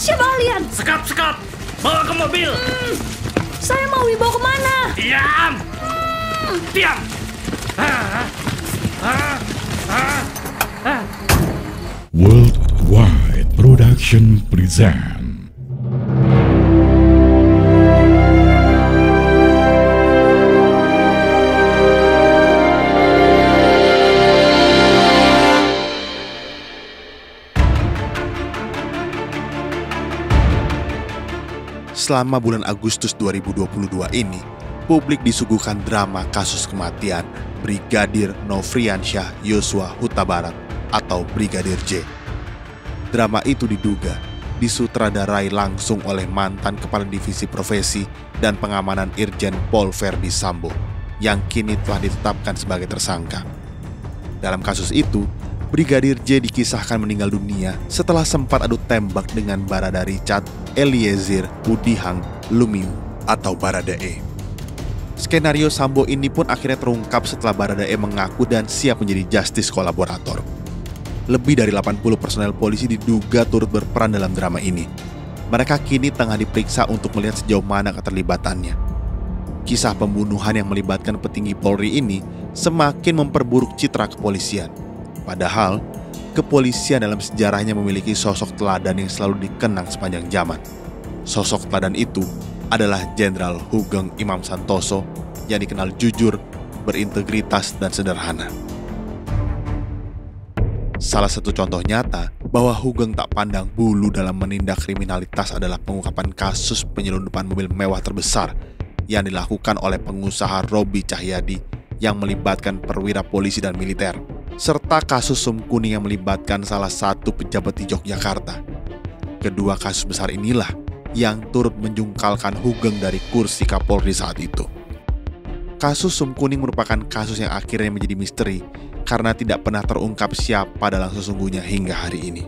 Siapa kalian? Sekap, sekap! Bawa ke mobil! Saya mau dibawa ke mana? Diam! Diam! Ah, ah, ah, ah. Worldwide Production present Selama bulan Agustus 2022 ini, publik disuguhkan drama kasus kematian Brigadir Nofriansyah Yosua Huta Barat atau Brigadir J. Drama itu diduga disutradarai langsung oleh mantan Kepala Divisi Profesi dan Pengamanan Irjen Pol Verdi Sambo yang kini telah ditetapkan sebagai tersangka. Dalam kasus itu, Brigadir J dikisahkan meninggal dunia setelah sempat adu tembak dengan Barada Richard Eliezer Udihang Lumiu atau Baradae. Skenario Sambo ini pun akhirnya terungkap setelah Baradae mengaku dan siap menjadi justice kolaborator. Lebih dari 80 personel polisi diduga turut berperan dalam drama ini. Mereka kini tengah diperiksa untuk melihat sejauh mana keterlibatannya. Kisah pembunuhan yang melibatkan petinggi Polri ini semakin memperburuk citra kepolisian. Padahal, kepolisian dalam sejarahnya memiliki sosok teladan yang selalu dikenang sepanjang zaman. Sosok teladan itu adalah Jenderal Hugeng Imam Santoso yang dikenal jujur, berintegritas, dan sederhana. Salah satu contoh nyata bahwa Hugeng tak pandang bulu dalam menindak kriminalitas adalah pengungkapan kasus penyelundupan mobil mewah terbesar yang dilakukan oleh pengusaha Robi Cahyadi yang melibatkan perwira polisi dan militer, serta kasus sum yang melibatkan salah satu pejabat di Yogyakarta. Kedua kasus besar inilah yang turut menjungkalkan Hugeng dari kursi Kapolri saat itu. Kasus sum merupakan kasus yang akhirnya menjadi misteri karena tidak pernah terungkap siapa dalam sesungguhnya hingga hari ini.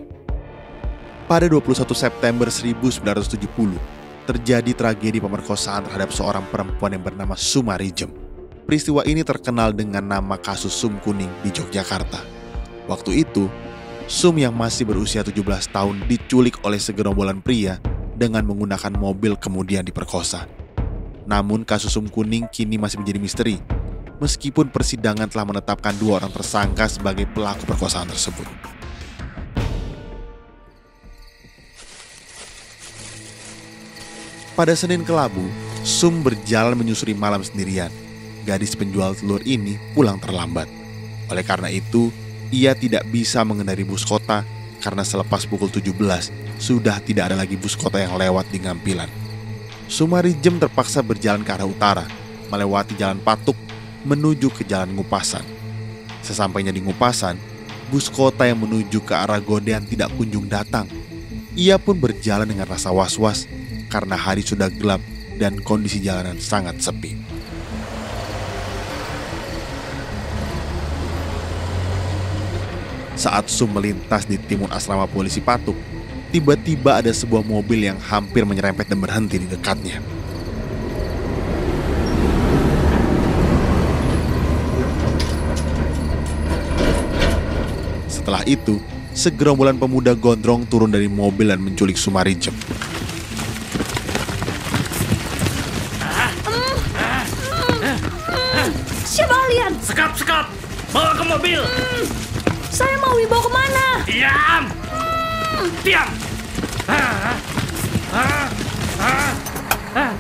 Pada 21 September 1970, terjadi tragedi pemerkosaan terhadap seorang perempuan yang bernama Sumarijem. Peristiwa ini terkenal dengan nama kasus Sum Kuning di Yogyakarta. Waktu itu, Sum yang masih berusia 17 tahun diculik oleh segerombolan pria dengan menggunakan mobil kemudian diperkosa. Namun kasus Sum Kuning kini masih menjadi misteri meskipun persidangan telah menetapkan dua orang tersangka sebagai pelaku perkosaan tersebut. Pada Senin kelabu, Sum berjalan menyusuri malam sendirian. Gadis penjual telur ini pulang terlambat. Oleh karena itu, ia tidak bisa mengendari bus kota karena selepas pukul 17 sudah tidak ada lagi bus kota yang lewat di Ngampilan. Sumarijem terpaksa berjalan ke arah utara, melewati jalan Patuk menuju ke jalan Ngupasan. Sesampainya di Ngupasan, bus kota yang menuju ke arah Godean tidak kunjung datang. Ia pun berjalan dengan rasa was-was karena hari sudah gelap dan kondisi jalanan sangat sepi. Saat Sum melintas di timun asrama polisi Patuk, tiba-tiba ada sebuah mobil yang hampir menyerempet dan berhenti di dekatnya. Setelah itu, segerombolan pemuda gondrong turun dari mobil dan menculik Sumarijem. Siapa kalian? Sekap, sekap! Bawa ke mobil! Saya mau dibawa ke mana? Diam! Diam! Ah, ah, ah, ah.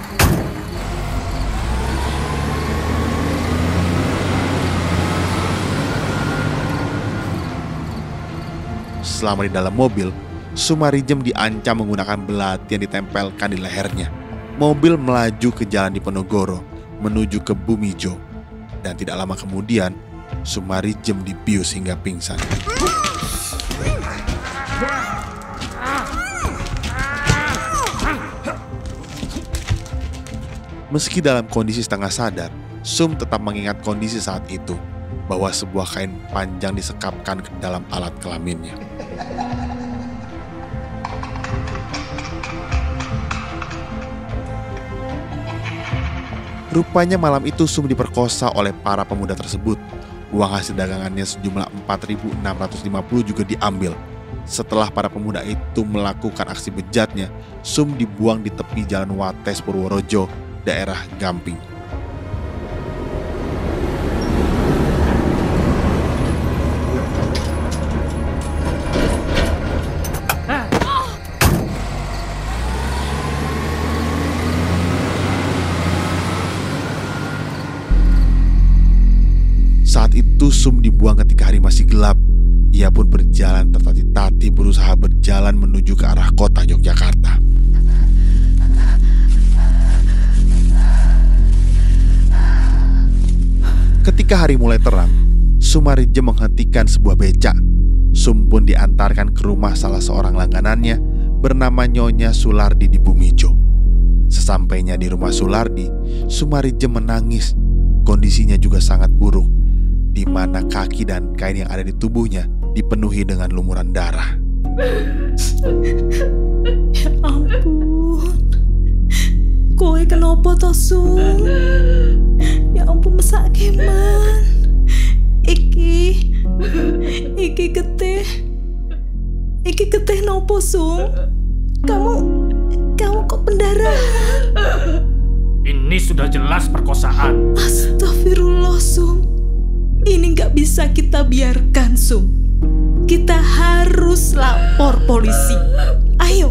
Selama di dalam mobil, Sumarijem diancam menggunakan belati yang ditempelkan di lehernya. Mobil melaju ke jalan Diponegoro menuju ke Bumijo. Dan tidak lama kemudian, Sumarijem dibius hingga pingsan. Meski dalam kondisi setengah sadar, Sum tetap mengingat kondisi saat itu bahwa sebuah kain panjang disekapkan ke dalam alat kelaminnya. Rupanya malam itu Sum diperkosa oleh para pemuda tersebut. Uang hasil dagangannya sejumlah 4.650 juga diambil. Setelah para pemuda itu melakukan aksi bejatnya, Sum dibuang di tepi jalan Wates Purworejo, daerah Gamping. Sum dibuang ketika hari masih gelap. Ia pun berjalan tertati-tati berusaha berjalan menuju ke arah kota Yogyakarta. Ketika hari mulai terang, Sumarije menghentikan sebuah becak. Sum pun diantarkan ke rumah salah seorang langganannya bernama Nyonya Sulardi di Bumijo. Sesampainya di rumah Sulardi, Sumarije menangis. Kondisinya juga sangat buruk, di mana kaki dan kain yang ada di tubuhnya dipenuhi dengan lumuran darah. Ya ampun. Kowe kenapa toh, Sum? Ya ampun, mesak keman. Iki Iki getih Iki getih nopo, Sum? Kamu Kamu kok pendarahan? Ini sudah jelas perkosaan. Astagfirullah, Sum. Ini nggak bisa kita biarkan, Sum. Kita harus lapor polisi. Ayo.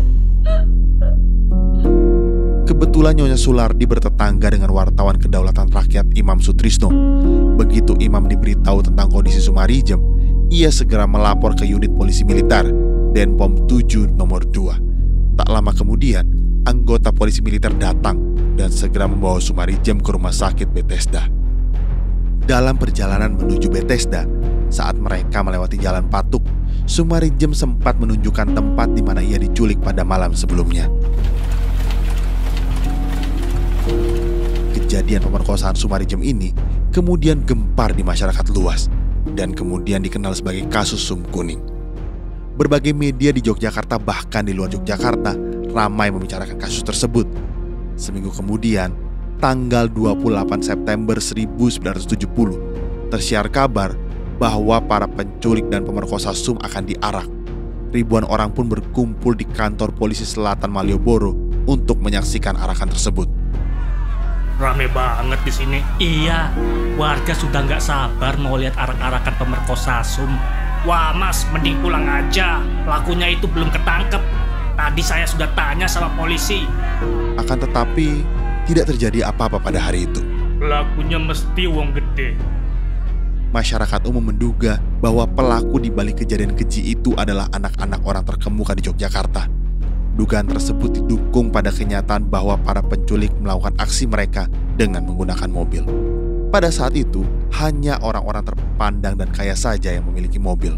Kebetulan Nyonya Sulardi bertetangga dengan wartawan kedaulatan rakyat Imam Sutrisno. Begitu Imam diberitahu tentang kondisi Sumarijem, ia segera melapor ke unit polisi militer Denpom 7 nomor 2. Tak lama kemudian, anggota polisi militer datang dan segera membawa Sumarijem ke rumah sakit Bethesda. Dalam perjalanan menuju Bethesda, saat mereka melewati jalan patuk, Sumarijem sempat menunjukkan tempat di mana ia diculik pada malam sebelumnya. Kejadian pemerkosaan Sumarijem ini kemudian gempar di masyarakat luas dan kemudian dikenal sebagai kasus Sum Kuning. Berbagai media di Yogyakarta bahkan di luar Yogyakarta ramai membicarakan kasus tersebut. Seminggu kemudian, tanggal 28 September 1970, tersiar kabar bahwa para penculik dan pemerkosa Sum akan diarak. Ribuan orang pun berkumpul di kantor polisi selatan Malioboro untuk menyaksikan arakan tersebut. Rame banget di sini. Iya, warga sudah nggak sabar mau lihat arak-arakan pemerkosa Sum. Wah mas, mending pulang aja. Pelakunya itu belum ketangkep. Tadi saya sudah tanya sama polisi. Akan tetapi, tidak terjadi apa-apa pada hari itu. Pelakunya mesti wong gede. Masyarakat umum menduga bahwa pelaku di balik kejadian keji itu adalah anak-anak orang terkemuka di Yogyakarta. Dugaan tersebut didukung pada kenyataan bahwa para penculik melakukan aksi mereka dengan menggunakan mobil. Pada saat itu, hanya orang-orang terpandang dan kaya saja yang memiliki mobil.